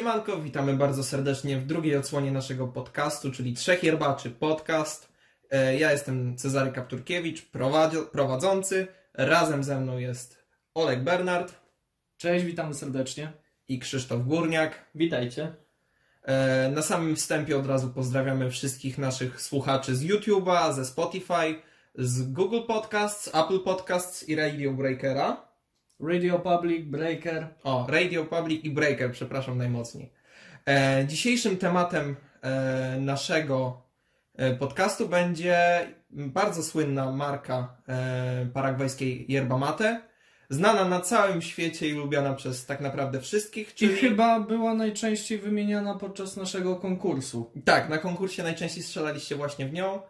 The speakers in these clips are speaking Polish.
Siemanko, witamy bardzo serdecznie w drugiej odsłonie naszego podcastu, czyli Trzech Jerbaczy Podcast. E, Ja jestem Cezary Kapturkiewicz, prowadzący. Razem ze mną jest Olek Bernard Cześć, witamy serdecznie. i Krzysztof Górniak. Witajcie. E, Na samym wstępie od razu pozdrawiamy wszystkich naszych słuchaczy z YouTube'a, ze Spotify, z Google Podcasts, Apple Podcasts i Radio Breakera. Radio Public, Breaker. O, Radio Public i Breaker, przepraszam najmocniej. E, dzisiejszym tematem e, naszego e, podcastu będzie bardzo słynna marka e, paragwajskiej Yerba Mate, znana na całym świecie i lubiana przez tak naprawdę wszystkich, I czyli... chyba była najczęściej wymieniana podczas naszego konkursu. Tak, na konkursie najczęściej strzelaliście właśnie w nią.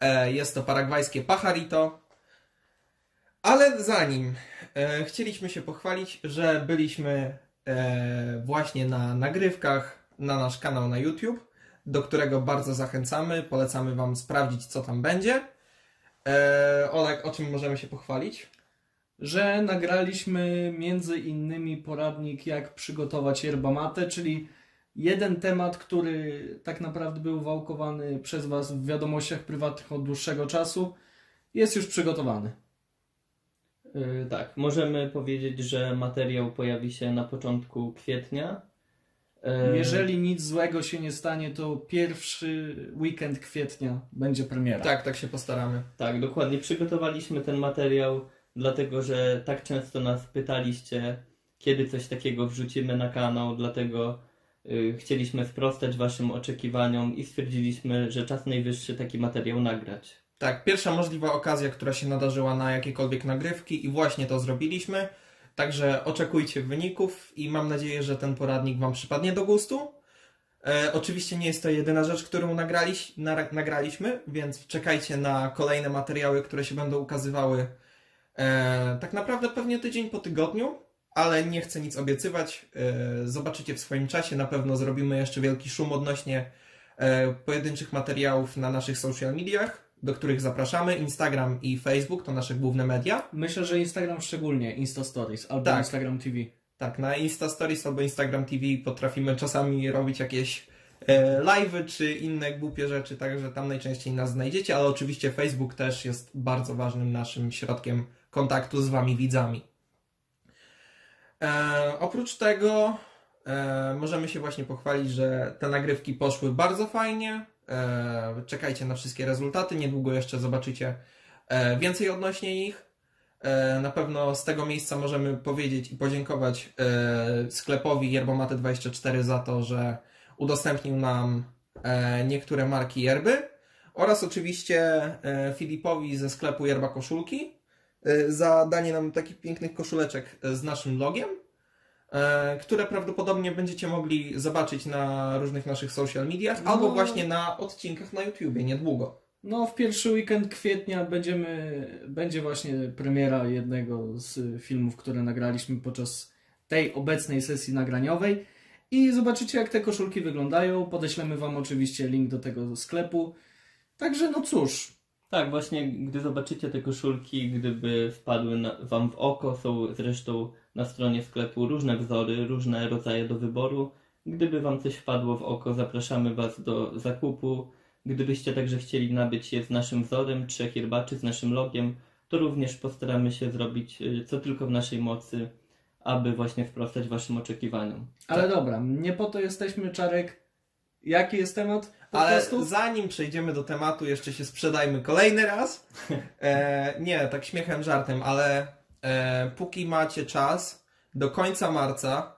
E, jest to paragwajskie Pajarito. Ale zanim e, chcieliśmy się pochwalić, że byliśmy e, właśnie na nagrywkach na nasz kanał na YouTube, do którego bardzo zachęcamy. Polecamy Wam sprawdzić, co tam będzie. E, Olek, o czym możemy się pochwalić? Że nagraliśmy między innymi poradnik jak przygotować yerba mate, czyli jeden temat, który tak naprawdę był wałkowany przez Was w wiadomościach prywatnych od dłuższego czasu, jest już przygotowany. Yy, tak, możemy powiedzieć, że materiał pojawi się na początku kwietnia. Yy, Jeżeli nic złego się nie stanie, to pierwszy weekend kwietnia będzie premiera. Tak, tak się postaramy. Tak, dokładnie. Przygotowaliśmy ten materiał, dlatego że tak często nas pytaliście, kiedy coś takiego wrzucimy na kanał, dlatego yy, chcieliśmy sprostać Waszym oczekiwaniom i stwierdziliśmy, że czas najwyższy taki materiał nagrać. Tak, pierwsza możliwa okazja, która się nadarzyła na jakiekolwiek nagrywki i właśnie to zrobiliśmy. Także oczekujcie wyników i mam nadzieję, że ten poradnik Wam przypadnie do gustu. E, oczywiście nie jest to jedyna rzecz, którą nagraliś, na, nagraliśmy, więc czekajcie na kolejne materiały, które się będą ukazywały e, tak naprawdę pewnie tydzień po tygodniu, ale nie chcę nic obiecywać. E, zobaczycie w swoim czasie, na pewno zrobimy jeszcze wielki szum odnośnie e, pojedynczych materiałów na naszych social mediach do których zapraszamy. Instagram i Facebook to nasze główne media. Myślę, że Instagram szczególnie, Insta Stories albo Tak. Instagram TV. Tak, na Insta Stories albo Instagram TV potrafimy czasami robić jakieś e, live'y czy inne głupie rzeczy, także tam najczęściej nas znajdziecie, ale oczywiście Facebook też jest bardzo ważnym naszym środkiem kontaktu z Wami widzami. E, oprócz tego e, możemy się właśnie pochwalić, że te nagrywki poszły bardzo fajnie. E, czekajcie na wszystkie rezultaty, niedługo jeszcze zobaczycie e, więcej odnośnie nich. E, Na pewno z tego miejsca możemy powiedzieć i podziękować sklepowi Yerbomate24 za to, że udostępnił nam niektóre marki yerby oraz oczywiście Filipowi ze sklepu Yerba Koszulki za danie nam takich pięknych koszuleczek z naszym logiem, które prawdopodobnie będziecie mogli zobaczyć na różnych naszych social mediach No. albo właśnie na odcinkach na YouTubie niedługo. No, w pierwszy weekend kwietnia będziemy, będzie właśnie premiera jednego z filmów, które nagraliśmy podczas tej obecnej sesji nagraniowej. I zobaczycie, jak te koszulki wyglądają. Podeślemy Wam oczywiście link do tego sklepu. Także, no cóż, Tak, właśnie gdy zobaczycie te koszulki, gdyby wpadły na, Wam w oko, są zresztą na stronie sklepu różne wzory, różne rodzaje do wyboru. Gdyby Wam coś wpadło w oko, zapraszamy Was do zakupu. Gdybyście także chcieli nabyć je z naszym wzorem, trzech yerbaczy z naszym logiem, to również postaramy się zrobić y, co tylko w naszej mocy, aby właśnie sprostać Waszym oczekiwaniom. ale dobra, nie po to jesteśmy, Czarek. Jaki jest temat Ale podcastu? zanim przejdziemy do tematu, jeszcze się sprzedajmy kolejny raz. E, nie, tak śmiechem, żartem, ale e, póki macie czas, do końca marca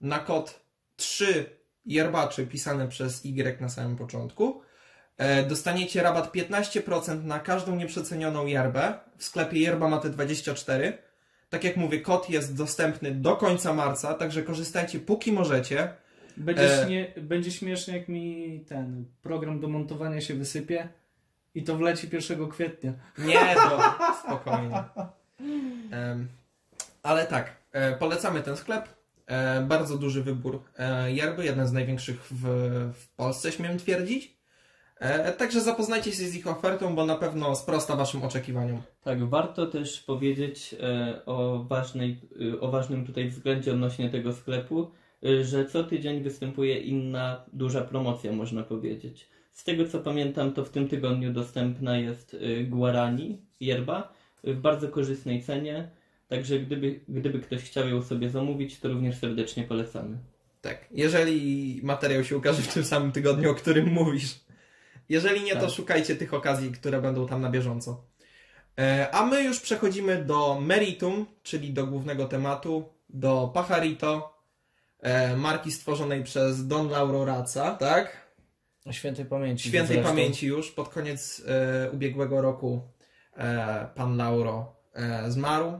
na kod 3 yerbaczy pisane przez Y na samym początku, e, dostaniecie rabat 15% na każdą nieprzecenioną yerbę w sklepie Yerba Mate 24. Tak jak mówię, kod jest dostępny do końca marca, także korzystajcie póki możecie. Będzie, E. śnie, będzie śmiesznie, jak mi ten program do montowania się wysypie i to wleci 1 kwietnia. Nie, to spokojnie. Ale tak, e, polecamy ten sklep. E, bardzo duży wybór e, yerby, jeden z największych w, w Polsce, śmiem twierdzić. E, także zapoznajcie się z ich ofertą, bo na pewno sprosta Waszym oczekiwaniom. Tak, warto też powiedzieć e, o, ważnej, e, o ważnym tutaj względzie odnośnie tego sklepu, że co tydzień występuje inna duża promocja, można powiedzieć. Z tego co pamiętam, to w tym tygodniu dostępna jest Guarani yerba w bardzo korzystnej cenie. Także gdyby, gdyby ktoś chciał ją sobie zamówić, to również serdecznie polecamy. Tak, jeżeli materiał się ukaże w tym samym tygodniu, o którym mówisz. Jeżeli nie, to Tak. szukajcie tych okazji, które będą tam na bieżąco. E, A my już przechodzimy do meritum, czyli do głównego tematu, do Pajarito, e, marki stworzonej przez Don Lauro Raca, tak? O świętej pamięci. Świętej pamięci już, pod koniec e, ubiegłego roku pan Lauro e, zmarł.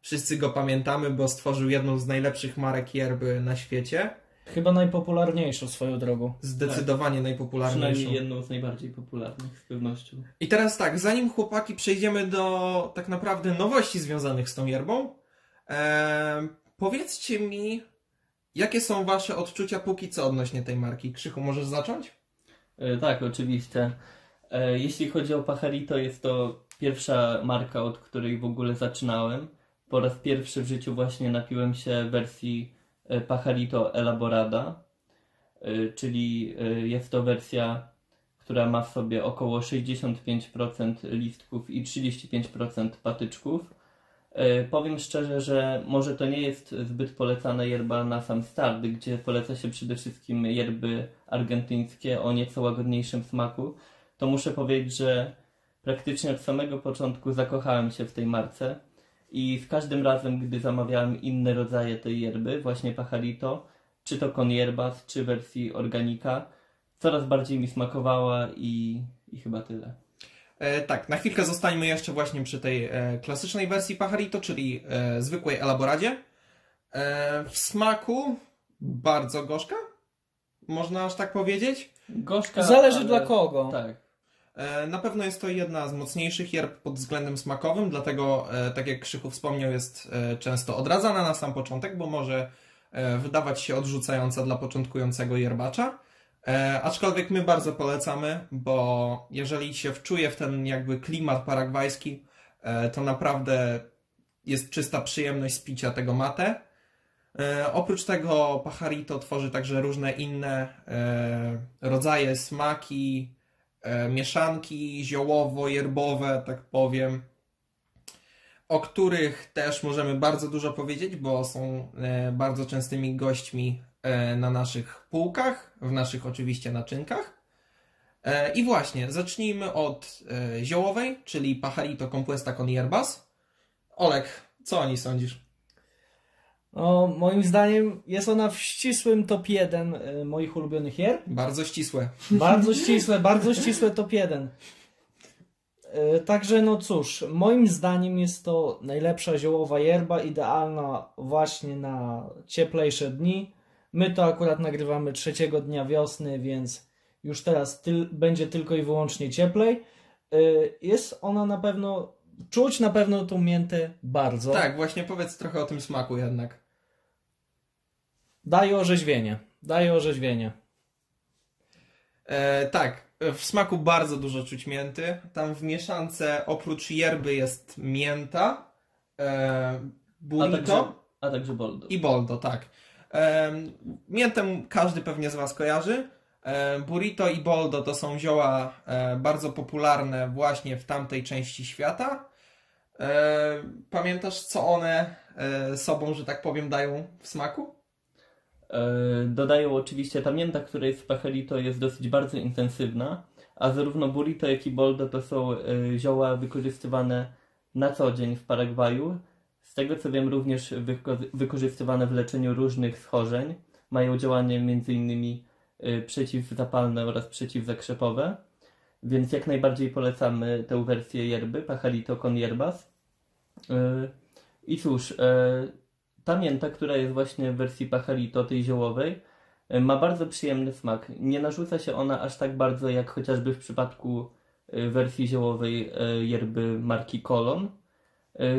Wszyscy go pamiętamy, bo stworzył jedną z najlepszych marek yerby na świecie. Chyba najpopularniejszą swoją drogą. Zdecydowanie najpopularniejszą. Przynajmniej jedną z najbardziej popularnych, z pewnością. I teraz tak, zanim chłopaki przejdziemy do tak naprawdę nowości związanych z tą yerbą, e, powiedzcie mi, jakie są wasze odczucia póki co odnośnie tej marki? Krzychu, możesz zacząć? E, Tak, oczywiście. E, Jeśli chodzi o Pajarito, jest to pierwsza marka, od której w ogóle zaczynałem. Po raz pierwszy w życiu właśnie napiłem się wersji e, Pajarito Elaborada, e, czyli e, jest to wersja, która ma w sobie około 65% listków i 35% patyczków. Powiem szczerze, że może to nie jest zbyt polecana yerba na sam start, gdzie poleca się przede wszystkim yerby argentyńskie o nieco łagodniejszym smaku, to muszę powiedzieć, że praktycznie od samego początku zakochałem się w tej marce i w każdym razem, gdy zamawiałem inne rodzaje tej yerby, właśnie Pajarito, czy to con yerbas, czy wersji organika, coraz bardziej mi smakowała i, i chyba tyle. E, tak, na chwilkę zostańmy jeszcze właśnie przy tej e, klasycznej wersji Pajarito, czyli e, zwykłej Elaboradzie. E, w smaku bardzo gorzka, można aż tak powiedzieć. Gorzka, Zależy ale- dla kogo. Tak. E, Na pewno jest to jedna z mocniejszych yerb pod względem smakowym, dlatego, e, tak jak Krzychu wspomniał, jest e, często odradzana na sam początek, bo może wydawać się odrzucająca dla początkującego yerbacza. Aczkolwiek my bardzo polecamy, bo jeżeli się wczuje w ten jakby klimat paragwajski, to naprawdę jest czysta przyjemność z picia tego mate. Oprócz tego Pajarito tworzy także różne inne rodzaje smaki, mieszanki ziołowo-jerbowe, tak powiem, o których też możemy bardzo dużo powiedzieć, bo są e, bardzo częstymi gośćmi e, na naszych półkach, w naszych oczywiście naczynkach. E, I właśnie, zacznijmy od e, ziołowej, czyli Pajarito Compuesta con Hierbas. Olek, co o niej sądzisz? No, moim zdaniem jest ona w ścisłym top 1 y, moich ulubionych hier. Bardzo ścisłe. Bardzo ścisłe, bardzo ścisłe top 1. Y, Także no cóż, moim zdaniem jest to najlepsza ziołowa yerba, idealna właśnie na cieplejsze dni. My to akurat nagrywamy trzeciego dnia wiosny, więc już teraz tyl, będzie tylko i wyłącznie cieplej. Y, Jest ona na pewno, czuć na pewno tą miętę bardzo. Tak, właśnie powiedz trochę o tym smaku jednak. Daje orzeźwienie, daje orzeźwienie. E, tak, w smaku bardzo dużo czuć mięty. Tam w mieszance oprócz yerby jest mięta, e, A burrito także, a także boldo. i boldo, tak. E, miętę każdy pewnie z Was kojarzy. E, burrito i boldo to są zioła e, bardzo popularne właśnie w tamtej części świata. E, pamiętasz, co one e, sobą, że tak powiem, dają w smaku? E, Dodają oczywiście ta mięta, która jest w Pajarito jest dosyć bardzo intensywna, a zarówno burrito jak i boldo to są e, zioła wykorzystywane na co dzień w Paragwaju. Z tego co wiem również wyko- wykorzystywane w leczeniu różnych schorzeń. Mają działanie m.in. e, przeciwzapalne oraz przeciwzakrzepowe. Więc jak najbardziej polecamy tę wersję yerby, Pajarito con hierbas. E, I cóż, e, ta mięta, która jest właśnie w wersji Pajarito, tej ziołowej, e, ma bardzo przyjemny smak. Nie narzuca się ona aż tak bardzo jak chociażby w przypadku e, wersji ziołowej e, yerby marki Kolon.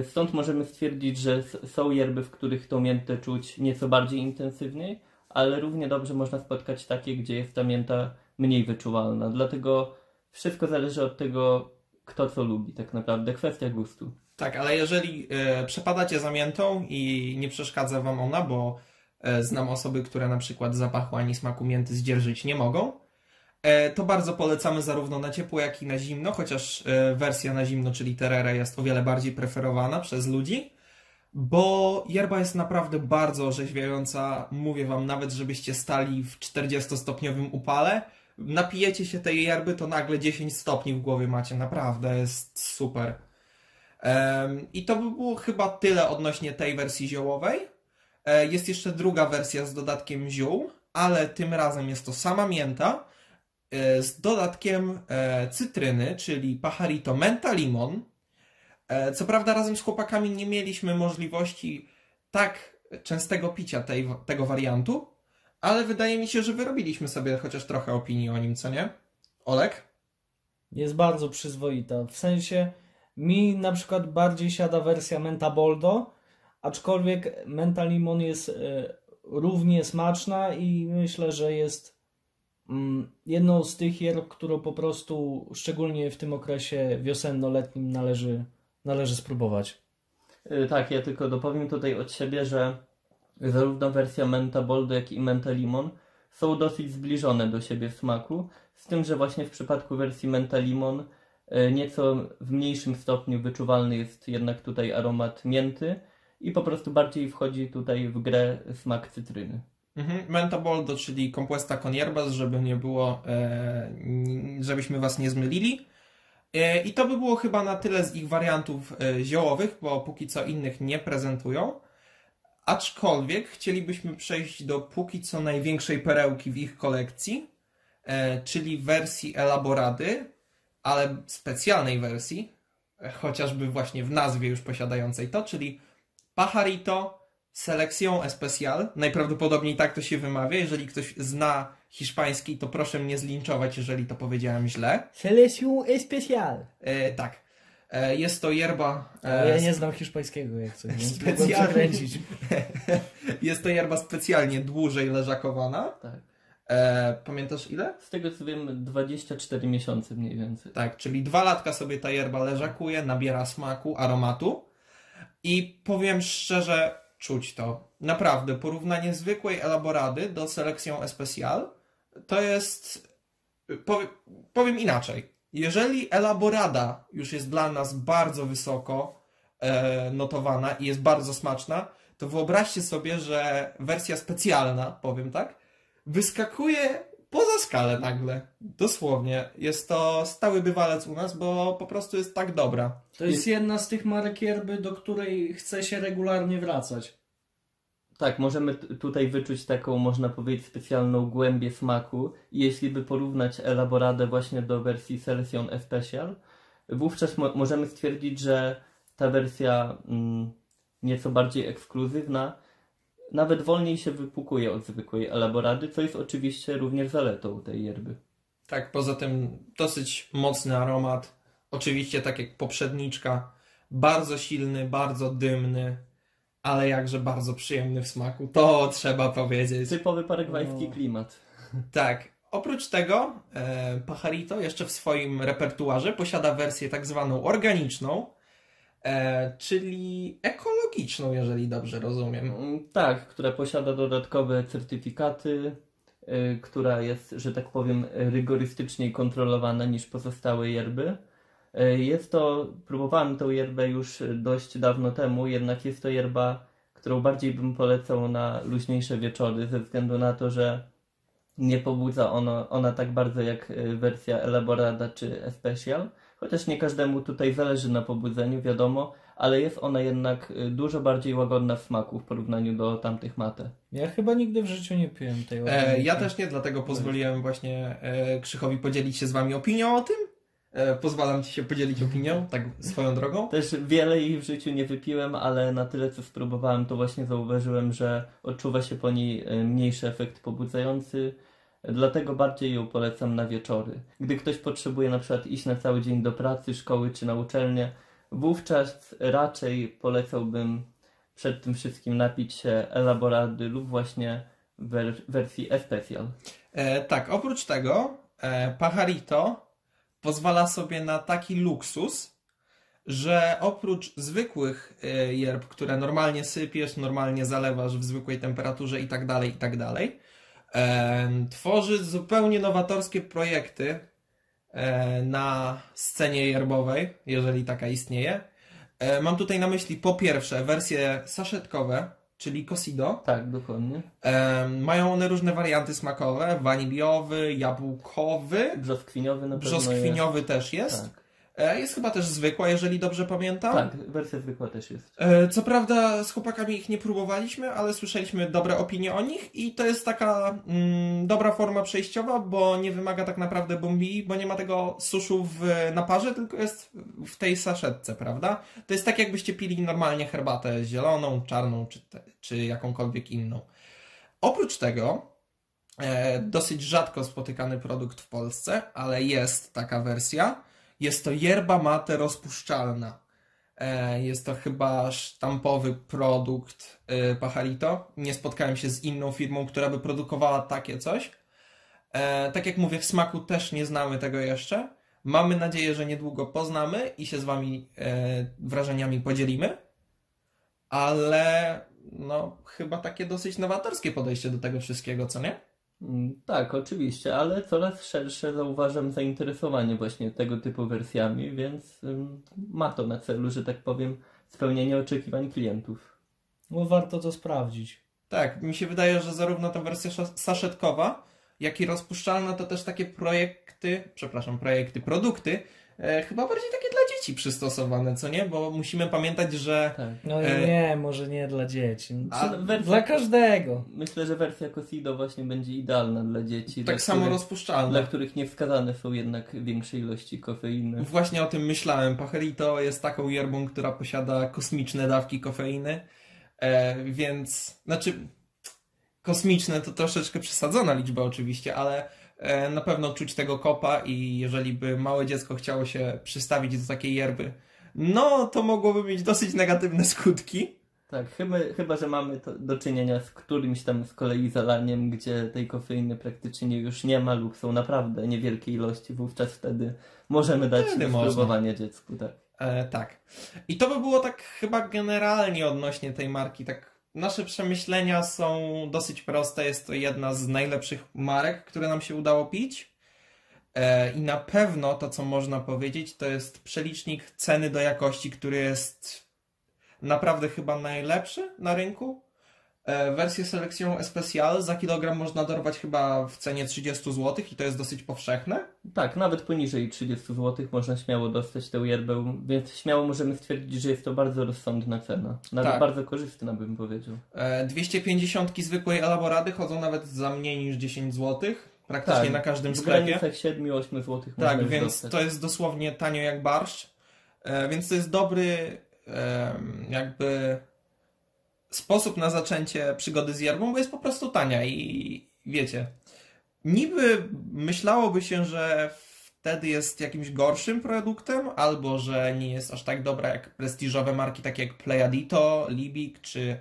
Stąd możemy stwierdzić, że są yerby, w których tą miętę czuć nieco bardziej intensywniej, ale równie dobrze można spotkać takie, gdzie jest ta mięta mniej wyczuwalna. Dlatego wszystko zależy od tego, kto co lubi, tak naprawdę. Kwestia gustu. Tak, ale jeżeli e, przepadacie za miętą i nie przeszkadza wam ona, bo E, znam osoby, które na przykład zapachu ani smaku mięty zdzierżyć nie mogą. E, to bardzo polecamy zarówno na ciepło, jak i na zimno, chociaż wersja na zimno, czyli Terere, jest o wiele bardziej preferowana przez ludzi, bo yerba jest naprawdę bardzo orzeźwiająca. Mówię wam, nawet żebyście stali w 40-stopniowym upale, napijecie się tej yerby, to nagle 10 stopni w głowie macie. Naprawdę jest super. I to by było chyba tyle odnośnie tej wersji ziołowej. E, Jest jeszcze druga wersja z dodatkiem ziół, ale tym razem jest to sama mięta e, z dodatkiem e, cytryny, czyli Pajarito Menta Limon. Co prawda razem z chłopakami nie mieliśmy możliwości tak częstego picia tej, tego wariantu, ale wydaje mi się, że wyrobiliśmy sobie chociaż trochę opinii o nim, co nie? Olek? Jest bardzo przyzwoita. W sensie mi na przykład bardziej siada wersja Menta Boldo, aczkolwiek Menta Limon jest e, równie smaczna i myślę, że jest mm, jedną z tych yerb, którą po prostu szczególnie w tym okresie wiosenno-letnim należy, należy spróbować. Y, Tak, ja tylko dopowiem tutaj od siebie, że zarówno wersja Menta Boldo, jak i Menta Limon są dosyć zbliżone do siebie w smaku, z tym, że właśnie w przypadku wersji Menta Limon nieco w mniejszym stopniu wyczuwalny jest jednak tutaj aromat mięty i po prostu bardziej wchodzi tutaj w grę smak cytryny. Mhm. Menta Boldo, czyli Compuesta con hierbas, żeby nie było, e, żebyśmy was nie zmylili. E, I to by było chyba na tyle z ich wariantów e, ziołowych, bo póki co innych nie prezentują. Aczkolwiek chcielibyśmy przejść do póki co największej perełki w ich kolekcji, e, czyli wersji Elaborady, ale specjalnej wersji, e, chociażby właśnie w nazwie już posiadającej to, czyli Pajarito Selección Especial. Najprawdopodobniej tak to się wymawia. Jeżeli ktoś zna hiszpański, to proszę mnie zlinczować, jeżeli to powiedziałem źle. Selección especial. E, tak. E, jest to yerba. Ale ja E, nie znam hiszpańskiego, jak coś. Specjalnie. jest to yerba specjalnie dłużej leżakowana. Tak. E, pamiętasz ile? Z tego co wiem, 24 miesiące mniej więcej. Tak, czyli dwa latka sobie ta yerba leżakuje, nabiera smaku, aromatu i powiem szczerze, czuć to. Naprawdę, porównanie zwykłej elaborady do Selección Especial to jest, powiem, powiem inaczej. Jeżeli elaborada już jest dla nas bardzo wysoko e, notowana i jest bardzo smaczna, to wyobraźcie sobie, że wersja specjalna, powiem tak, wyskakuje poza skalę nagle. Dosłownie. Jest to stały bywalec u nas, bo po prostu jest tak dobra. To jest jedna z tych marek yerby, do której chce się regularnie wracać. Tak, możemy t- tutaj wyczuć taką, można powiedzieć, specjalną głębię smaku. I jeśli by porównać elaboradę właśnie do wersji Selection Especial, wówczas mo- możemy stwierdzić, że ta wersja mm, nieco bardziej ekskluzywna nawet wolniej się wypukuje od zwykłej elaborady, co jest oczywiście również zaletą tej yerby. Tak, poza tym dosyć mocny aromat. Oczywiście tak jak poprzedniczka. Bardzo silny, bardzo dymny, ale jakże bardzo przyjemny w smaku. To trzeba powiedzieć. Typowy paragwajski No. klimat. Tak. Oprócz tego, e, Pajarito jeszcze w swoim repertuarze posiada wersję tak zwaną organiczną, e, czyli ekologiczną, jeżeli dobrze rozumiem. Mm, Tak, która posiada dodatkowe certyfikaty, y, która jest, że tak powiem, rygorystyczniej kontrolowana niż pozostałe yerby. Y, Jest to, próbowałem tą yerbę już dość dawno temu, jednak jest to yerba, którą bardziej bym polecał na luźniejsze wieczory, ze względu na to, że nie pobudza ono, ona tak bardzo jak y, wersja Elaborada czy Especial, chociaż nie każdemu tutaj zależy na pobudzeniu, wiadomo, ale jest ona jednak y, dużo bardziej łagodna w smaku w porównaniu do tamtych mate. Ja chyba nigdy w życiu nie piłem tej E, organicznej. ja też nie, dlatego pozwoliłem właśnie e, Krzychowi podzielić się z wami opinią o tym. E, pozwalam ci się podzielić opinią, tak swoją drogą. Też wiele jej w życiu nie wypiłem, ale na tyle co spróbowałem, to właśnie zauważyłem, że odczuwa się po niej y, mniejszy efekt pobudzający. Dlatego bardziej ją polecam na wieczory. Gdy ktoś potrzebuje na przykład iść na cały dzień do pracy, szkoły czy na uczelnię, wówczas raczej polecałbym przed tym wszystkim napić się elaborady lub właśnie wer- wersji especial. E, tak, oprócz tego e, Pajarito pozwala sobie na taki luksus, że oprócz zwykłych y, yerb, które normalnie sypiesz, normalnie zalewasz w zwykłej temperaturze i tak dalej, i tak dalej, em, tworzy zupełnie nowatorskie projekty e, na scenie yerbowej, jeżeli taka istnieje. E, Mam tutaj na myśli po pierwsze wersje saszetkowe, czyli Cosido. Tak, dokładnie. Em, Mają one różne warianty smakowe, waniliowy, jabłkowy, Brzoskwiniowy na pewno brzoskwiniowy też jest. jest. Tak. E, Jest chyba też zwykła, jeżeli dobrze pamiętam. tak, wersja zwykła też jest. E, Co prawda z chłopakami ich nie próbowaliśmy, ale słyszeliśmy dobre opinie o nich i to jest taka mm, dobra forma przejściowa, bo nie wymaga tak naprawdę bombii, bo nie ma tego suszu w naparze, tylko jest w tej saszetce, prawda? To jest tak jakbyście pili normalnie herbatę zieloną, czarną czy, czy jakąkolwiek inną. Oprócz tego e, dosyć rzadko spotykany produkt w Polsce, ale jest taka wersja. Jest to yerba mate rozpuszczalna. E, Jest to chyba sztampowy produkt e, Pacharito. Nie spotkałem się z inną firmą, która by produkowała takie coś. E, Tak jak mówię, w smaku też nie znamy tego jeszcze. Mamy nadzieję, że niedługo poznamy i się z Wami wrażeniami podzielimy. Ale no, chyba takie dosyć nowatorskie podejście do tego wszystkiego, co nie? Mm, Tak, oczywiście, ale coraz szersze zauważam zainteresowanie właśnie tego typu wersjami, więc ma to na celu, że tak powiem, spełnienie oczekiwań klientów. No warto to sprawdzić. Tak, mi się wydaje, że zarówno ta wersja saszetkowa, jak i rozpuszczalna to też takie projekty, przepraszam, projekty, produkty, e, chyba bardziej takie dla dzieci przystosowane, co nie? Bo musimy pamiętać, że Tak. No E, nie, może nie dla dzieci. No, A wersja- Dla każdego. Myślę, że wersja Cosido właśnie będzie idealna dla dzieci, dla, tak samo których, rozpuszczalne. dla których nie wskazane są jednak większe ilości kofeiny. Właśnie o tym myślałem. Pachelito jest taką yerbą, która posiada kosmiczne dawki kofeiny, e, więc, znaczy, kosmiczne to troszeczkę przesadzona liczba oczywiście, ale na pewno czuć tego kopa i jeżeli by małe dziecko chciało się przystawić do takiej yerby, no to mogłoby mieć dosyć negatywne skutki. Tak, chyba, chyba że mamy to do czynienia z którymś tam z kolei zalaniem, gdzie tej kofeiny praktycznie już nie ma lub są naprawdę niewielkie ilości, wówczas wtedy możemy dać spróbowania dziecku, tak. E, tak. I to by było tak chyba generalnie odnośnie tej marki. Tak, nasze przemyślenia są dosyć proste. Jest to jedna z najlepszych marek, które nam się udało pić. E, I na pewno to, co można powiedzieć, to jest przelicznik ceny do jakości, który jest naprawdę chyba najlepszy na rynku. E, wersję selekcją Especial za kilogram można dorwać chyba w cenie 30 zł i to jest dosyć powszechne. Tak, nawet poniżej 30 zł można śmiało dostać tę yerbę, więc śmiało możemy stwierdzić, że jest to bardzo rozsądna cena. Nawet Tak. bardzo korzystna bym powiedział. E, 250 zwykłej elaborady chodzą nawet za mniej niż 10 zł. Praktycznie Tak, na każdym W sklepie. granicach 7-8 zł można Tak, więc dostać. to jest dosłownie tanio jak barszcz. E, więc to jest dobry jakby sposób na zaczęcie przygody z yerbą, bo jest po prostu tania i wiecie, niby myślałoby się, że wtedy jest jakimś gorszym produktem, albo że nie jest aż tak dobra jak prestiżowe marki takie jak Playadito, Libik czy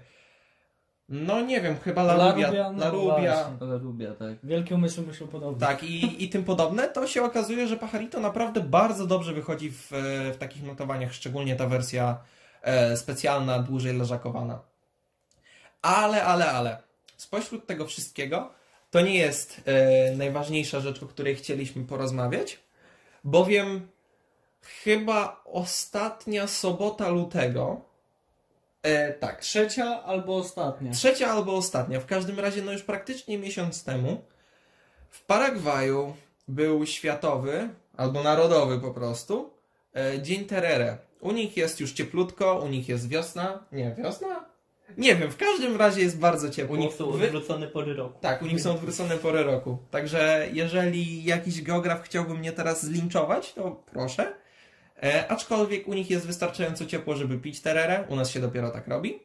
no nie wiem, chyba La La Rubia, Rubia, no La Rubia. właśnie. Ale lubię, tak. Wielkie umysły myślą podobnie. Tak, i, i tym podobne, to się okazuje, że Pacharito naprawdę bardzo dobrze wychodzi w, w takich notowaniach, szczególnie ta wersja e, specjalna, dłużej leżakowana. Ale, ale, ale, spośród tego wszystkiego, to nie jest e, najważniejsza rzecz, o której chcieliśmy porozmawiać, bowiem chyba ostatnia sobota lutego, e, tak, Trzecia albo ostatnia. Trzecia albo ostatnia, w każdym razie no już praktycznie miesiąc temu w Paragwaju był światowy, albo narodowy po prostu, e, Dzień Terere. U nich jest już cieplutko, u nich jest wiosna. Nie, wiosna? Nie wiem, w każdym razie jest bardzo ciepło. U nich są odwrócone pory roku. tak, u nich są odwrócone pory roku. Także jeżeli jakiś geograf chciałby mnie teraz zlinczować, to proszę. E, aczkolwiek u nich jest wystarczająco ciepło, żeby pić tererę. U nas się dopiero tak robi.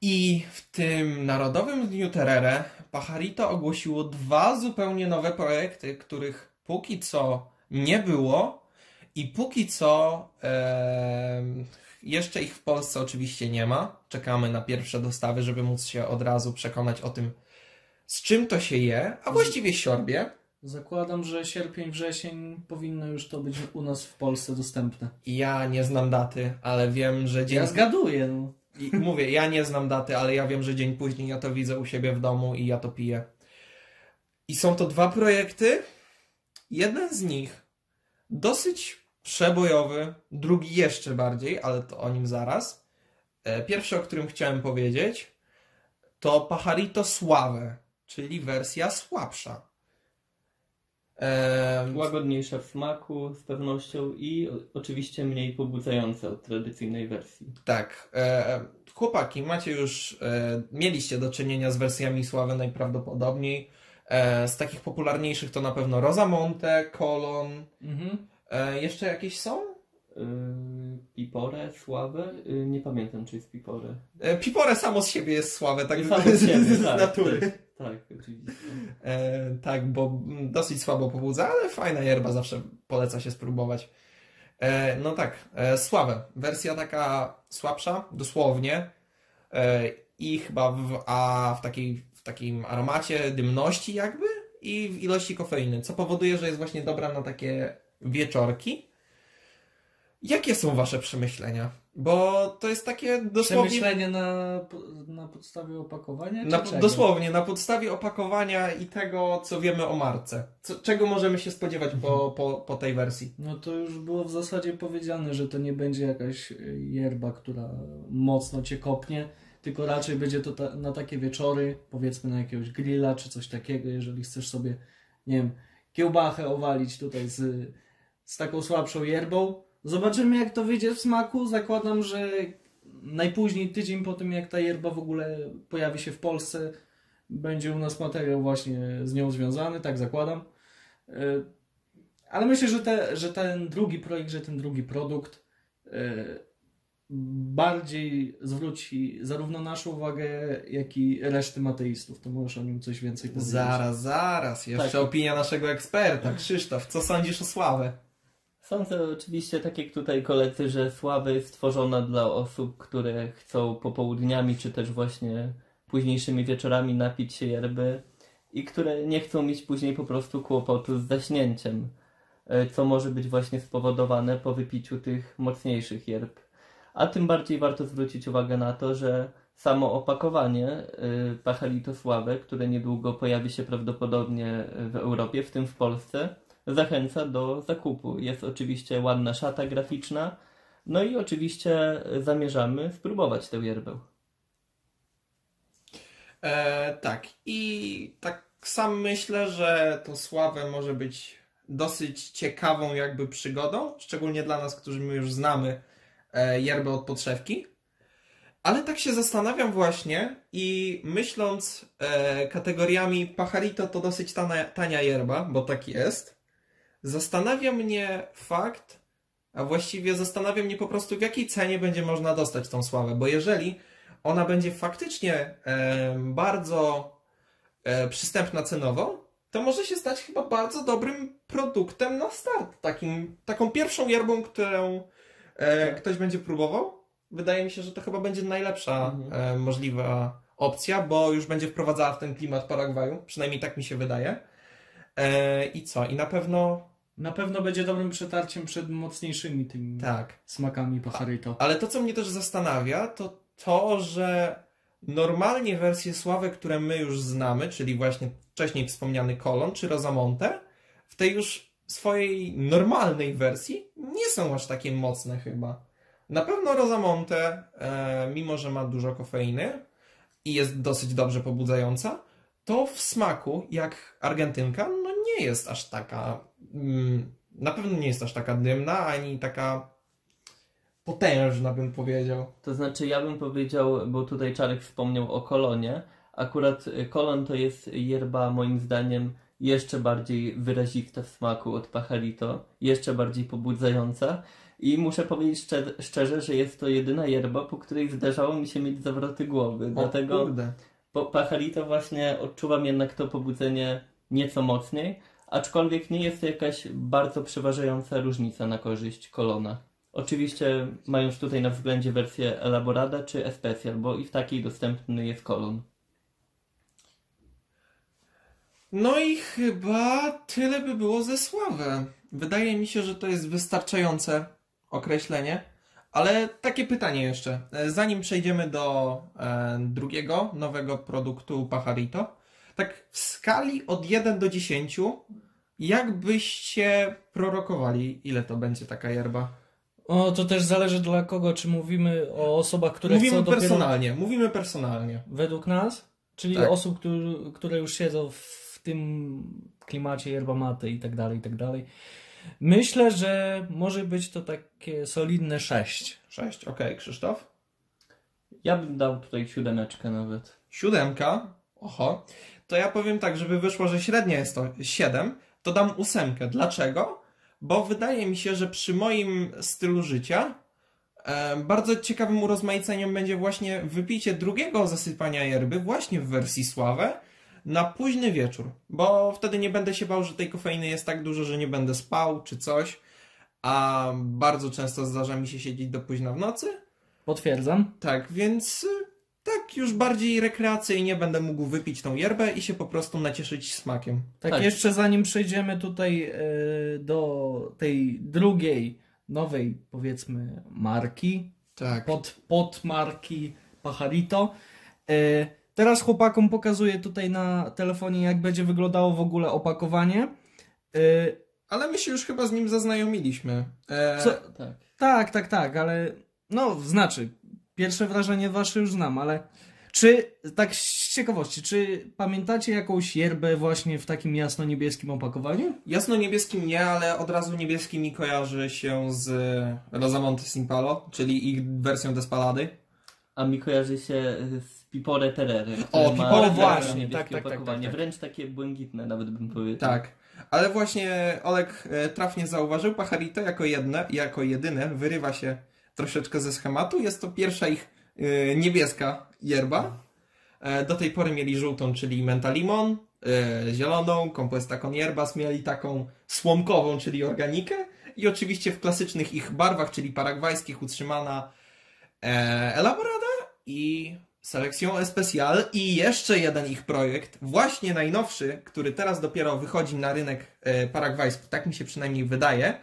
I w tym Narodowym Dniu Terere Pacharito ogłosiło dwa zupełnie nowe projekty, których póki co nie było i póki co em, jeszcze ich w Polsce oczywiście nie ma. Czekamy na pierwsze dostawy, żeby móc się od razu przekonać o tym, z czym to się je, a właściwie siorbie. Zakładam, że sierpień, wrzesień powinno już to być u nas w Polsce dostępne. Ja nie znam daty, ale wiem, że dzień... Ja zgaduję, no. I mówię, ja nie znam daty, ale ja wiem, że dzień później ja to widzę u siebie w domu i ja to piję. I są to dwa projekty. Jeden z nich dosyć przebojowy, drugi jeszcze bardziej, ale to o nim zaraz. E, Pierwszy, o którym chciałem powiedzieć, to Pacharito Sławę, czyli wersja słabsza. Em, Łagodniejsza w smaku z pewnością i o- oczywiście mniej pobudzająca od tradycyjnej wersji. Tak. E, chłopaki, macie już, e, mieliście do czynienia z wersjami Sławy najprawdopodobniej. E, z takich popularniejszych to na pewno Rosamonte, Kolon. Mhm. E, jeszcze jakieś są? Yy, Pipore, Sławę? Yy, nie pamiętam, czy jest Pipore. E, Pipore samo z siebie jest słabe, tak Samo z siebie, z tak, natury. Tak, tak, oczywiście. E, tak, bo mm, dosyć słabo pobudza, ale fajna yerba, zawsze poleca się spróbować. E, no tak, e, sławę. Wersja taka słabsza, dosłownie. I chyba w, a w, takiej, w takim aromacie dymności jakby i w ilości kofeiny, co powoduje, że jest właśnie dobra na takie wieczorki. Jakie są wasze przemyślenia? Bo to jest takie dosłownie... Przemyślenie na, na podstawie opakowania? Na, dosłownie, na podstawie opakowania i tego, co wiemy o marce. Co, czego możemy się spodziewać po, po, po tej wersji? No to już było w zasadzie powiedziane, że to nie będzie jakaś y, yerba, która mocno cię kopnie, tylko raczej będzie to ta, na takie wieczory, powiedzmy na jakiegoś grilla czy coś takiego, jeżeli chcesz sobie, nie wiem, kiełbachę owalić tutaj z, z taką słabszą yerbą. Zobaczymy jak to wyjdzie w smaku. Zakładam, że najpóźniej tydzień po tym jak ta yerba w ogóle pojawi się w Polsce, będzie u nas materiał właśnie z nią związany, tak zakładam. Y, ale myślę, że, te, że ten drugi projekt, że ten drugi produkt e, bardziej zwróci zarówno naszą uwagę, jak i reszty mateistów. To możesz o nim coś więcej powiedzieć. Zaraz, zaraz. Jeszcze Tak. opinia naszego eksperta. Krzysztof, co sądzisz o Sławę? Sądzę oczywiście, tak jak tutaj koledzy, że Sława jest stworzona dla osób, które chcą popołudniami, czy też właśnie późniejszymi wieczorami napić się yerby i które nie chcą mieć później po prostu kłopotu z zaśnięciem, e, co może być właśnie spowodowane po wypiciu tych mocniejszych yerb. A tym bardziej warto zwrócić uwagę na to, że samo opakowanie y, Pachalito Sławy, które niedługo pojawi się prawdopodobnie w Europie, w tym w Polsce, zachęca do zakupu. Jest oczywiście ładna szata graficzna, no i oczywiście zamierzamy spróbować tę yerbę. E, tak, i tak sam myślę, że to Sławę może być dosyć ciekawą jakby przygodą, szczególnie dla nas, którzy my już znamy e, yerbę od podszewki. Ale tak się zastanawiam właśnie i myśląc e, kategoriami Pacharito to dosyć tania, tania yerba, bo tak jest. Zastanawia mnie fakt, a właściwie zastanawia mnie po prostu w jakiej cenie będzie można dostać tą sławę, bo jeżeli ona będzie faktycznie bardzo e, przystępna cenowo, to może się stać chyba bardzo dobrym produktem na start. Takim, taką pierwszą yerbą, którą e, ktoś będzie próbował. Wydaje mi się, że to chyba będzie najlepsza Mhm. e, możliwa opcja, bo już będzie wprowadzała w ten klimat Paragwaju. Przynajmniej tak mi się wydaje. I co? I na pewno Na pewno będzie dobrym przetarciem przed mocniejszymi tymi tak. smakami Pacharito. Ale to, co mnie też zastanawia, to to, że normalnie wersje sławy, które my już znamy, czyli właśnie wcześniej wspomniany Kolon czy Rosamonte, w tej już swojej normalnej wersji nie są aż takie mocne chyba. Na pewno Rosamonte, e, mimo że ma dużo kofeiny i jest dosyć dobrze pobudzająca, to w smaku, jak Argentynka, no nie jest aż taka. Mm, na pewno nie jest aż taka dymna, ani taka potężna, bym powiedział. To znaczy, ja bym powiedział, bo tutaj Czarek wspomniał o kolonie. Akurat y, kolon to jest yerba, moim zdaniem, jeszcze bardziej wyrazista w smaku od Pachalito, jeszcze bardziej pobudzająca. I muszę powiedzieć szczerze, szczerze, że jest to jedyna yerba, po której zdarzało mi się mieć zawroty głowy. Dlatego O kurde. po Pachalito właśnie odczuwam jednak to pobudzenie nieco mocniej, aczkolwiek nie jest to jakaś bardzo przeważająca różnica na korzyść kolona. Oczywiście mając tutaj na względzie wersję Elaborada czy Especial, bo i w takiej dostępny jest kolon. No i chyba tyle by było ze sławę. Wydaje mi się, że to jest wystarczające określenie. Ale takie pytanie jeszcze. E, Zanim przejdziemy do e, drugiego nowego produktu Pajarito, tak w skali od 1 do 10, jak byście prorokowali, ile to będzie taka yerba? O, to też zależy dla kogo, czy mówimy o osobach, które Mówimy chcą dopiero... personalnie, mówimy personalnie. Według nas? Czyli Tak. osób, którzy, które już siedzą w tym klimacie yerba mate i tak dalej, i tak dalej. Myślę, że może być to takie solidne 6. 6, okej, Krzysztof? Ja bym dał tutaj siódemeczkę nawet. Siódemka, oho, to ja powiem tak, żeby wyszło, że średnia jest to 7, to dam ósemkę. Dlaczego? Bo wydaje mi się, że przy moim stylu życia e, bardzo ciekawym urozmaiceniem będzie właśnie wypicie drugiego zasypania yerby właśnie w wersji sławę na późny wieczór, bo wtedy nie będę się bał, że tej kofeiny jest tak dużo, że nie będę spał czy coś, a bardzo często zdarza mi się siedzieć do późna w nocy. Potwierdzam. Tak, więc y, tak już bardziej rekreacyjnie będę mógł wypić tą yerbę i się po prostu nacieszyć smakiem. Tak, Tak. jeszcze zanim przejdziemy tutaj e, do tej drugiej, nowej, powiedzmy, marki, Tak. pod, pod marki Pajarito. E, teraz chłopakom pokazuję tutaj na telefonie, jak będzie wyglądało w ogóle opakowanie. E, Ale my się już chyba z nim zaznajomiliśmy. E, Co- Tak. tak, tak, tak, ale no, znaczy, pierwsze wrażenie wasze już znam, ale czy, tak z ciekawości, czy pamiętacie jakąś yerbę właśnie w takim jasno-niebieskim opakowaniu? Jasno-niebieskim nie, ale od razu niebieski mi kojarzy się z Rosamonte Simpalo, czyli ich wersją Despalady. A mi kojarzy się z Pipore Terere. O, Pipore takie właśnie, tak, tak, tak, opakowanie, tak, tak. Wręcz takie błękitne nawet bym powiedział. Tak. Ale właśnie Olek e, trafnie zauważył, Pajarito jako, jedne, jako jedyne wyrywa się troszeczkę ze schematu. Jest to pierwsza ich e, niebieska yerba. E, do tej pory mieli żółtą, czyli menta limon, e, zieloną, compuesta con hierbas, mieli taką słomkową, czyli organikę i oczywiście w klasycznych ich barwach, czyli paragwajskich utrzymana e, elaborada i Selección Especial i jeszcze jeden ich projekt, właśnie najnowszy, który teraz dopiero wychodzi na rynek paragwajski, tak mi się przynajmniej wydaje.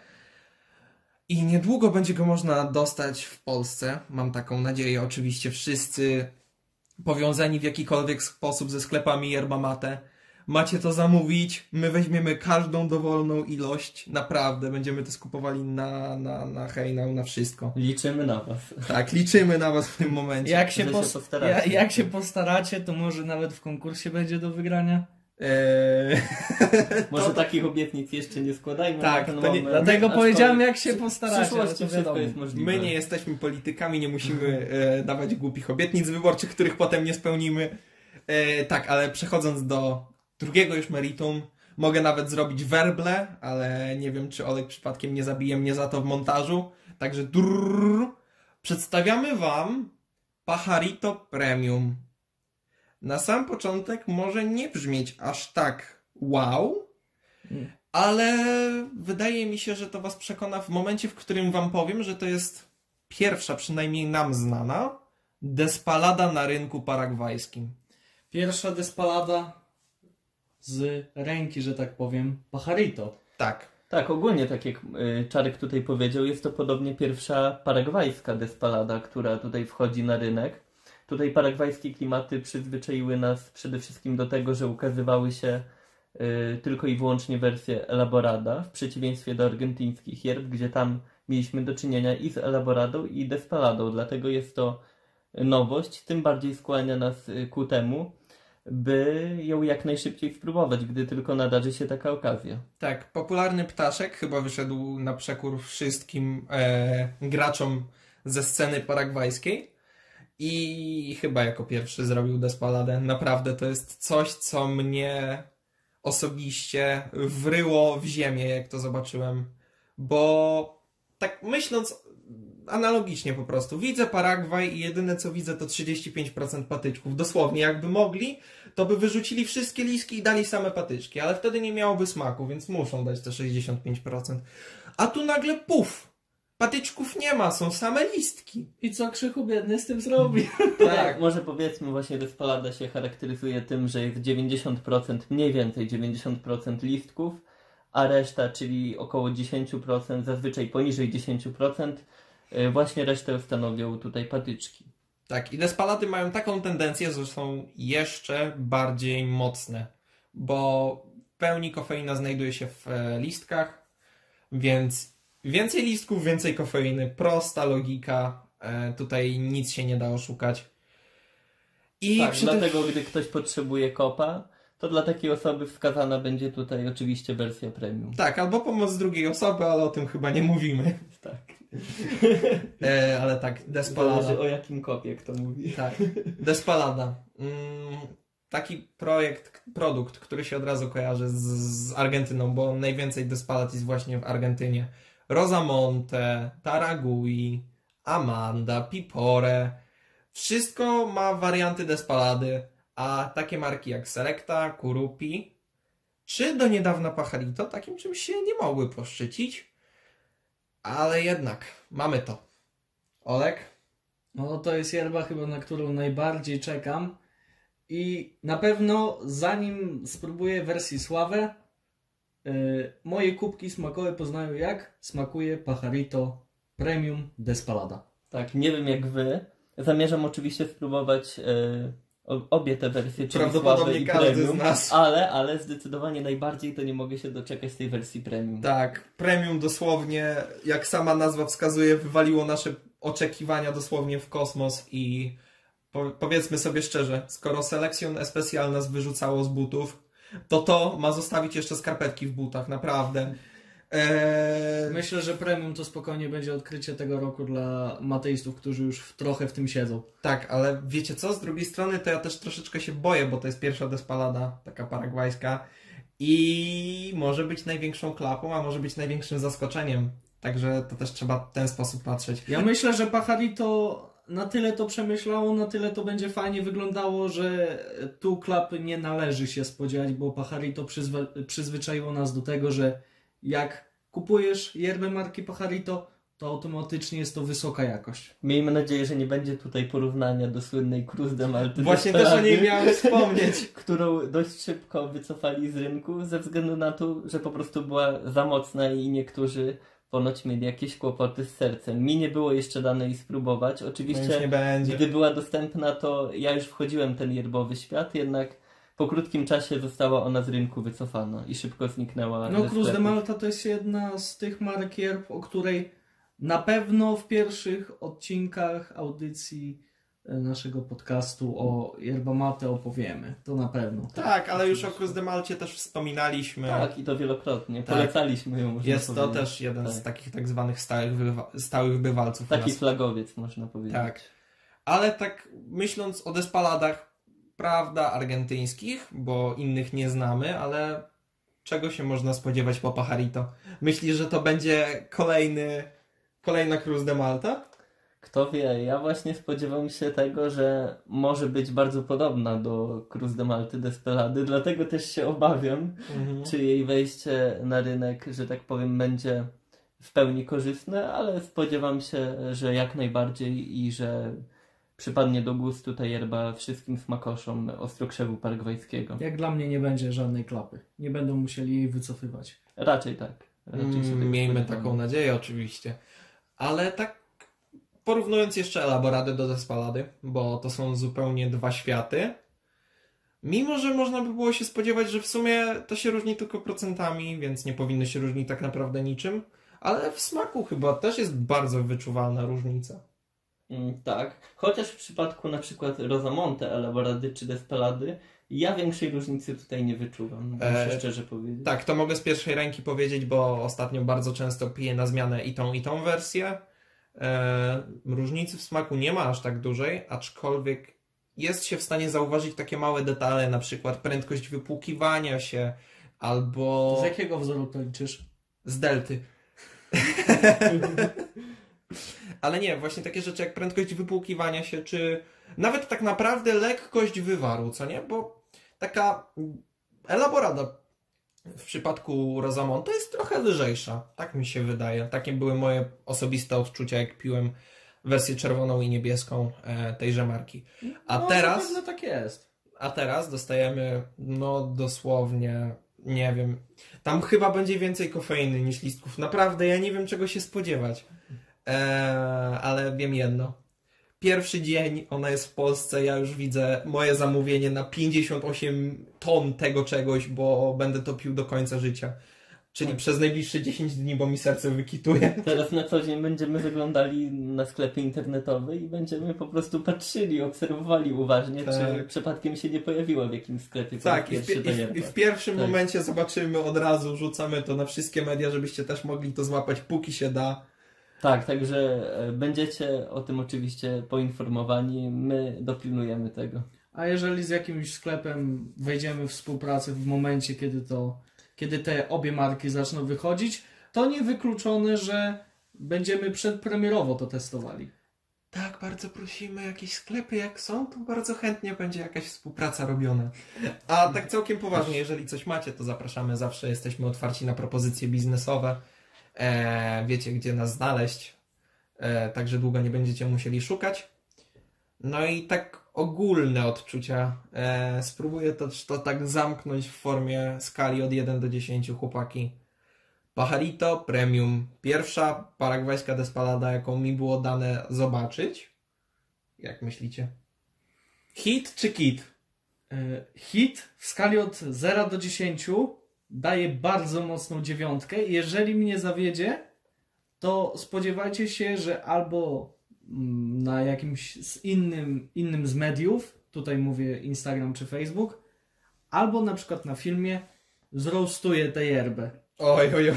I niedługo będzie go można dostać w Polsce. Mam taką nadzieję. Oczywiście wszyscy powiązani w jakikolwiek sposób ze sklepami yerba mate. Macie to zamówić. My weźmiemy każdą dowolną ilość. Naprawdę. Będziemy to skupowali na, na, na hejnał, na wszystko. Liczymy na was. Tak, liczymy na was w tym momencie. Jak się, się postaracie. ja, jak się postaracie, to może nawet w konkursie będzie do wygrania. Eee, Może to- takich obietnic jeszcze nie składajmy Tak, na ten to nie- moment. Dlatego powiedziałem, jak się jest możliwe. My nie jesteśmy politykami, nie musimy e, dawać głupich obietnic wyborczych, których potem nie spełnimy. E, tak, ale przechodząc do drugiego już meritum, mogę nawet zrobić werble, ale nie wiem, czy Olek przypadkiem nie zabije mnie za to w montażu. Także drrr, przedstawiamy Wam Pajarito Premium. Na sam początek może nie brzmieć aż tak wow, Mm. ale wydaje mi się, że to Was przekona w momencie, w którym Wam powiem, że to jest pierwsza, przynajmniej nam znana, despalada na rynku paragwajskim. Pierwsza despalada z ręki, że tak powiem, Pajarito. Tak. Tak, ogólnie tak jak y, Czarek tutaj powiedział, jest to podobnie pierwsza paragwajska despalada, która tutaj wchodzi na rynek. Tutaj paragwajskie klimaty przyzwyczaiły nas przede wszystkim do tego, że ukazywały się y, tylko i wyłącznie wersje elaborada, w przeciwieństwie do argentyńskich yerb, gdzie tam mieliśmy do czynienia i z elaboradą i despaladą, dlatego jest to nowość, tym bardziej skłania nas y, ku temu, by ją jak najszybciej spróbować, gdy tylko nadarzy się taka okazja. Tak, popularny ptaszek chyba wyszedł na przekór wszystkim e, graczom ze sceny paragwajskiej i chyba jako pierwszy zrobił Despaladę. Naprawdę to jest coś, co mnie osobiście wryło w ziemię, jak to zobaczyłem, bo tak myśląc analogicznie po prostu, widzę Paragwaj i jedyne co widzę to 35% patyczków. Dosłownie, jakby mogli, to by wyrzucili wszystkie liski i dali same patyczki, ale wtedy nie miałoby smaku, więc muszą dać te 65%. A tu nagle puf! Patyczków nie ma, są same listki. I co Krzychu biedny z tym zrobi? Tak, może powiedzmy właśnie Despalada się charakteryzuje tym, że jest 90%, mniej więcej 90% listków, a reszta, czyli około 10%, zazwyczaj poniżej 10%, y, właśnie resztę stanowią tutaj patyczki. Tak, i despalady mają taką tendencję, że są jeszcze bardziej mocne, bo w pełni kofeina znajduje się w e, listkach, więc więcej listków, więcej kofeiny, prosta logika, e, tutaj nic się nie da oszukać. I tak, dlatego gdy ktoś potrzebuje kopa, to dla takiej osoby wskazana będzie tutaj oczywiście wersja premium. Tak, albo pomoc drugiej osoby, ale o tym chyba nie mówimy. Tak. E, ale tak, Despalada. Zależy o jakim kopie kto mówi. Tak, Despalada. Mm, taki projekt, produkt, który się od razu kojarzy z, z Argentyną, bo najwięcej Despalad jest właśnie w Argentynie. Rosamonte, Taragui, Amanda, Pipore. Wszystko ma warianty Despalady, a takie marki jak Selecta, Kurupi, czy do niedawna Pajarito takim czymś się nie mogły poszczycić. Ale jednak, mamy to. Olek? No to jest yerba chyba, na którą najbardziej czekam. I na pewno zanim spróbuję wersji Sławę, moje kubki smakowe poznają jak smakuje Pajarito Premium Despalada. Tak, nie wiem jak wy. Zamierzam oczywiście spróbować e, obie te wersje, czyli Prawdopodobnie i każdy Premium, z nas. ale, ale zdecydowanie najbardziej to nie mogę się doczekać tej wersji Premium. Tak, premium dosłownie, jak sama nazwa wskazuje, wywaliło nasze oczekiwania dosłownie w kosmos i po, powiedzmy sobie szczerze, skoro Selection Especial nas wyrzucało z butów, to to ma zostawić jeszcze skarpetki w butach, naprawdę. Eee, Myślę, że Premium to spokojnie będzie odkrycie tego roku dla mateistów, którzy już w, trochę w tym siedzą. tak, ale wiecie co, z drugiej strony to ja też troszeczkę się boję, bo to jest pierwsza despalada, taka paragwajska i może być największą klapą, a może być największym zaskoczeniem. Także to też trzeba w ten sposób patrzeć. Ja myślę, że Pajarito na tyle to przemyślało, na tyle to będzie fajnie wyglądało, że tu klapy nie należy się spodziewać, bo Pajarito przyzwe- przyzwyczaiło nas do tego, że jak kupujesz yerbę marki Pajarito, to automatycznie jest to wysoka jakość. Miejmy nadzieję, że nie będzie tutaj porównania do słynnej Cruz de Malty. Właśnie też o niej miałem wspomnieć. którą dość szybko wycofali z rynku ze względu na to, że po prostu była za mocna i niektórzy ponoć mieli jakieś kłopoty z sercem. Mi nie było jeszcze dane jej spróbować. No Oczywiście, nie będzie. gdy była dostępna, to ja już wchodziłem w ten yerbowy świat, jednak po krótkim czasie została ona z rynku wycofana i szybko zniknęła. No Cruz de. Malta to jest jedna z tych marek yerb, o której na pewno w pierwszych odcinkach audycji naszego podcastu o yerba mate opowiemy. To na pewno. Tak, ale już o Cruz de Malcie też wspominaliśmy. Tak, i to wielokrotnie. Tak. Polecaliśmy ją, można Jest to powiedzieć. też jeden z Tak. takich tak zwanych stałych, bywa- stałych bywalców. Taki nas. flagowiec, można powiedzieć. Tak. Ale tak myśląc o despaladach, prawda, argentyńskich, bo innych nie znamy, ale czego się można spodziewać po Pajarito? Myślisz, że to będzie kolejny, kolejna Cruz de Malta? Kto wie, ja właśnie spodziewam się tego, że może być bardzo podobna do Cruz de Malty Despelady, dlatego też się obawiam, Mhm. czy jej wejście na rynek, że tak powiem, będzie w pełni korzystne, ale spodziewam się, że jak najbardziej i że przypadnie do gustu ta yerba wszystkim smakoszom ostrokrzewu paragwajskiego. Jak dla mnie nie będzie żadnej klapy. Nie będą musieli jej wycofywać. Raczej tak. Raczej Mm, Miejmy taką nadzieję oczywiście. Ale tak porównując jeszcze Elaborady do Despalady, bo to są zupełnie dwa światy. Mimo, że można by było się spodziewać, że w sumie to się różni tylko procentami, więc nie powinno się różnić tak naprawdę niczym. Ale w smaku chyba też jest bardzo wyczuwalna różnica. Mm, tak, chociaż w przypadku na przykład Rosamonte, Elaborady czy Despelady, ja większej różnicy tutaj nie wyczuwam, muszę E, szczerze powiedzieć. Tak, to mogę z pierwszej ręki powiedzieć, bo ostatnio bardzo często piję na zmianę i tą, i tą wersję. E, różnicy w smaku nie ma aż tak dużej, aczkolwiek jest się w stanie zauważyć takie małe detale, na przykład prędkość wypłukiwania się, albo z jakiego wzoru to liczysz? z delty. Ale nie, właśnie takie rzeczy jak prędkość wypłukiwania się, czy nawet tak naprawdę lekkość wywaru, co nie? Bo taka elaborada w przypadku Rosamonta jest trochę lżejsza. Tak mi się wydaje. Takie były moje osobiste odczucia, jak piłem wersję czerwoną i niebieską e, tejże marki. A no, teraz... zapewne tak jest. A teraz dostajemy, no dosłownie, nie wiem, tam chyba będzie więcej kofeiny niż listków. Naprawdę, ja nie wiem czego się spodziewać. Eee, ale wiem jedno. Pierwszy dzień, ona jest w Polsce, ja już widzę moje zamówienie na 58 ton tego czegoś, bo będę to pił do końca życia. Czyli Tak. przez najbliższe 10 dni, bo mi serce wykituje. Teraz na co dzień będziemy zaglądali na sklepy internetowe i będziemy po prostu patrzyli, obserwowali uważnie, Tak. czy przypadkiem się nie pojawiła w jakimś sklepie Tak, i w, i, w, i w pierwszym Tak. momencie zobaczymy od razu, rzucamy to na wszystkie media, żebyście też mogli to złapać, póki się da. Tak, także e, będziecie o tym oczywiście poinformowani, my dopilnujemy tego. A jeżeli z jakimś sklepem wejdziemy w współpracę w momencie, kiedy to, kiedy te obie marki zaczną wychodzić, to niewykluczone, że będziemy przedpremierowo to testowali. Tak, bardzo prosimy, jakieś sklepy jak są, to bardzo chętnie będzie jakaś współpraca robiona. A tak całkiem poważnie, jeżeli coś macie, to zapraszamy, zawsze jesteśmy otwarci na propozycje biznesowe. E, wiecie, gdzie nas znaleźć, e, także długo nie będziecie musieli szukać. No i tak ogólne odczucia. E, spróbuję to, to tak zamknąć w formie skali od 1 do 10, chłopaki. Pajarito Premium. Pierwsza paragwajska despalada, jaką mi było dane zobaczyć. Jak myślicie? Hit czy kit? E, Hit w skali od 0 do 10 daje bardzo mocną dziewiątkę. Jeżeli mnie zawiedzie, to spodziewajcie się, że albo mm, na jakimś z innym, innym z mediów, tutaj mówię Instagram czy Facebook, albo na przykład na filmie zroastuję tę yerbę. Oj, oj, oj.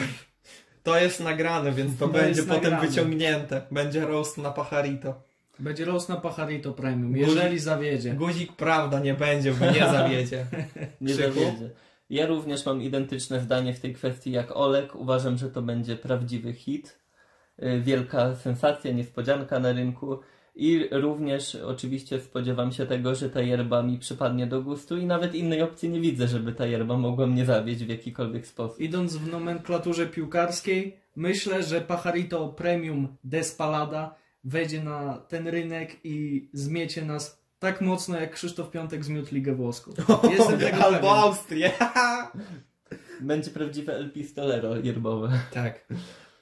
To jest nagrane, więc to To będzie potem nagrane. wyciągnięte. Będzie roast na Pajarito. Będzie roast na Pajarito Premium, Guzik- jeżeli zawiedzie. Guzik prawda nie będzie, bo nie zawiedzie. Nie Krzyku? zawiedzie. Ja również mam identyczne zdanie w tej kwestii jak Olek. Uważam, że to będzie prawdziwy hit. Y, Wielka sensacja, niespodzianka na rynku. I również oczywiście spodziewam się tego, że ta yerba mi przypadnie do gustu i nawet innej opcji nie widzę, żeby ta yerba mogła mnie zawieść w jakikolwiek sposób. Idąc w nomenklaturze piłkarskiej, myślę, że Pajarito Premium Despalada wejdzie na ten rynek i zmiecie nas tak mocno, jak Krzysztof Piątek zmiótł Ligę Włoską. Jestem tego Albo pewien. Austrię. Będzie prawdziwe El Pistolero yerbowe. tak.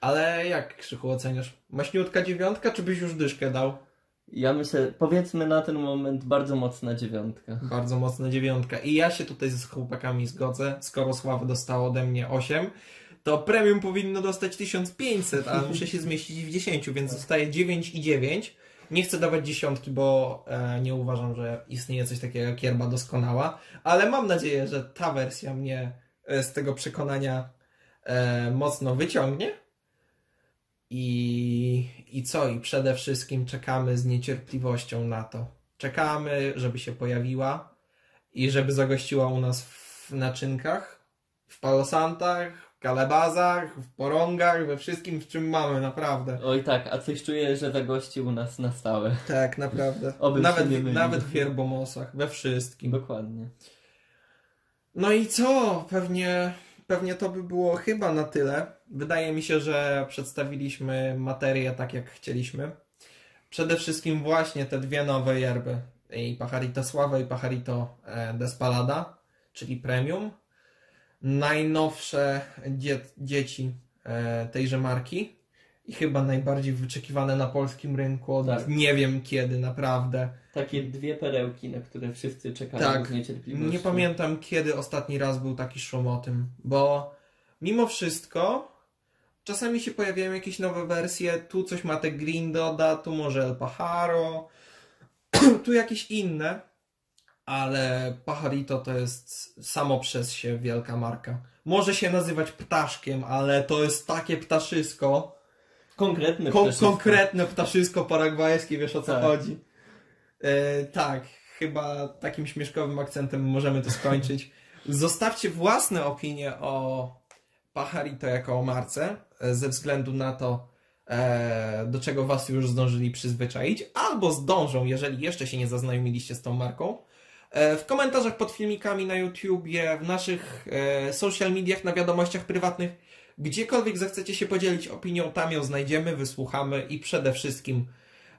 Ale jak, Krzychu, oceniasz? Maśniutka dziewiątka, czy byś już dyszkę dał? Ja myślę, powiedzmy na ten moment bardzo mocna dziewiątka. Bardzo mocna dziewiątka. I ja się tutaj z chłopakami zgodzę. Skoro Sławy dostało ode mnie 8, to premium powinno dostać 1500, a muszę się zmieścić w 10, więc zostaje 9 i 9. Nie chcę dawać dziesiątki, bo e, nie uważam, że istnieje coś takiego jak yerba doskonała, ale mam nadzieję, że ta wersja mnie e, z tego przekonania e, mocno wyciągnie. I, I co? I przede wszystkim czekamy z niecierpliwością na to. Czekamy, żeby się pojawiła i żeby zagościła u nas w naczynkach, w palosantach, kalebazach, w porągach, we wszystkim, w czym mamy, naprawdę. Oj tak, a coś czuję, że zagości u nas na stałe. Tak, naprawdę. Obym nawet, mylił. nawet w wierbomosach, we wszystkim. Dokładnie. No i co? Pewnie, pewnie to by było chyba na tyle. Wydaje mi się, że przedstawiliśmy materię tak, jak chcieliśmy. Przede wszystkim właśnie te dwie nowe yerby. I Pajarito Sława i Pajarito e, Despalada, czyli premium. Najnowsze dzie dzieci e, tejże marki. I chyba najbardziej wyczekiwane na polskim rynku od Tak. nie wiem kiedy, naprawdę. Takie dwie perełki, na które wszyscy czekają Tak. z niecierpliwością. Nie pamiętam, kiedy ostatni raz był taki szum o tym, bo mimo wszystko czasami się pojawiają jakieś nowe wersje, tu coś ma te Green Doda, tu może El Pajaro, tu jakieś inne, ale Pajarito to jest samo przez się wielka marka. Może się nazywać ptaszkiem, ale to jest takie ptaszysko, Konkretny Kon- ptaszysko. konkretne ptaszysko paragwajskie, wiesz o co Tak. chodzi. E, tak, chyba takim śmieszkowym akcentem możemy to skończyć. Zostawcie własne opinie o Pajarito jako o marce, e, ze względu na to, e, do czego was już zdążyli przyzwyczaić, albo zdążą, jeżeli jeszcze się nie zaznajomiliście z tą marką. E, W komentarzach pod filmikami na YouTubie, w naszych e, social mediach, na wiadomościach prywatnych, gdziekolwiek zechcecie się podzielić opinią, tam ją znajdziemy, wysłuchamy i przede wszystkim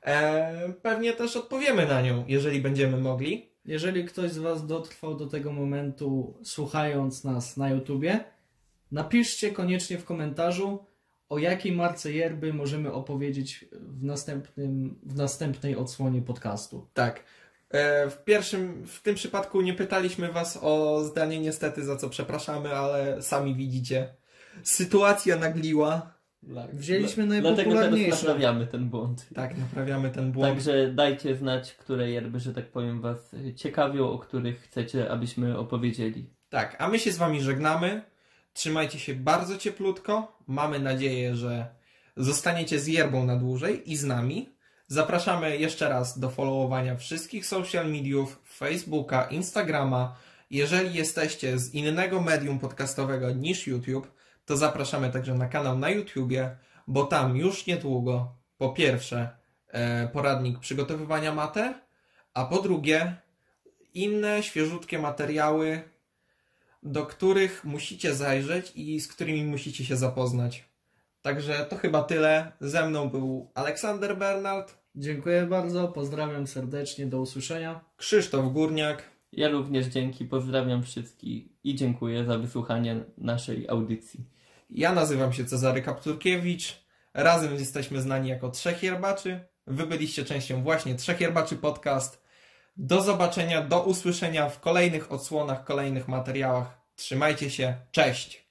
e, pewnie też odpowiemy na nią, jeżeli będziemy mogli. Jeżeli ktoś z Was dotrwał do tego momentu, słuchając nas na YouTubie, napiszcie koniecznie w komentarzu, o jakiej marce yerby możemy opowiedzieć w, następnym, w następnej odsłonie podcastu. Tak. E, W pierwszym, w tym przypadku nie pytaliśmy Was o zdanie niestety, za co przepraszamy, ale sami widzicie. Sytuacja nagliła. Tak, Wzięliśmy Dlatego teraz najpopularniejsze. naprawiamy ten błąd. Tak, naprawiamy ten błąd. Także dajcie znać, które yerby, że tak powiem, Was ciekawią, o których chcecie, abyśmy opowiedzieli. Tak, a my się z Wami żegnamy. Trzymajcie się bardzo cieplutko. Mamy nadzieję, że zostaniecie z yerbą na dłużej i z nami. Zapraszamy jeszcze raz do followowania wszystkich social mediów, Facebooka, Instagrama. Jeżeli jesteście z innego medium podcastowego niż YouTube, to zapraszamy także na kanał na YouTubie, bo tam już niedługo po pierwsze e, poradnik przygotowywania mate, a po drugie inne świeżutkie materiały, do których musicie zajrzeć i z którymi musicie się zapoznać. Także to chyba tyle. Ze mną był Aleksander Bernard, Dziękuję bardzo, pozdrawiam serdecznie, do usłyszenia. Krzysztof Górniak. Ja również dzięki, pozdrawiam wszystkich i dziękuję za wysłuchanie naszej audycji. Ja nazywam się Cezary Kapturkiewicz. Razem jesteśmy znani jako Trzech Jerbaczy. Wy byliście częścią właśnie Trzech Jerbaczy Podcast. Do zobaczenia, do usłyszenia w kolejnych odsłonach, kolejnych materiałach. Trzymajcie się. Cześć!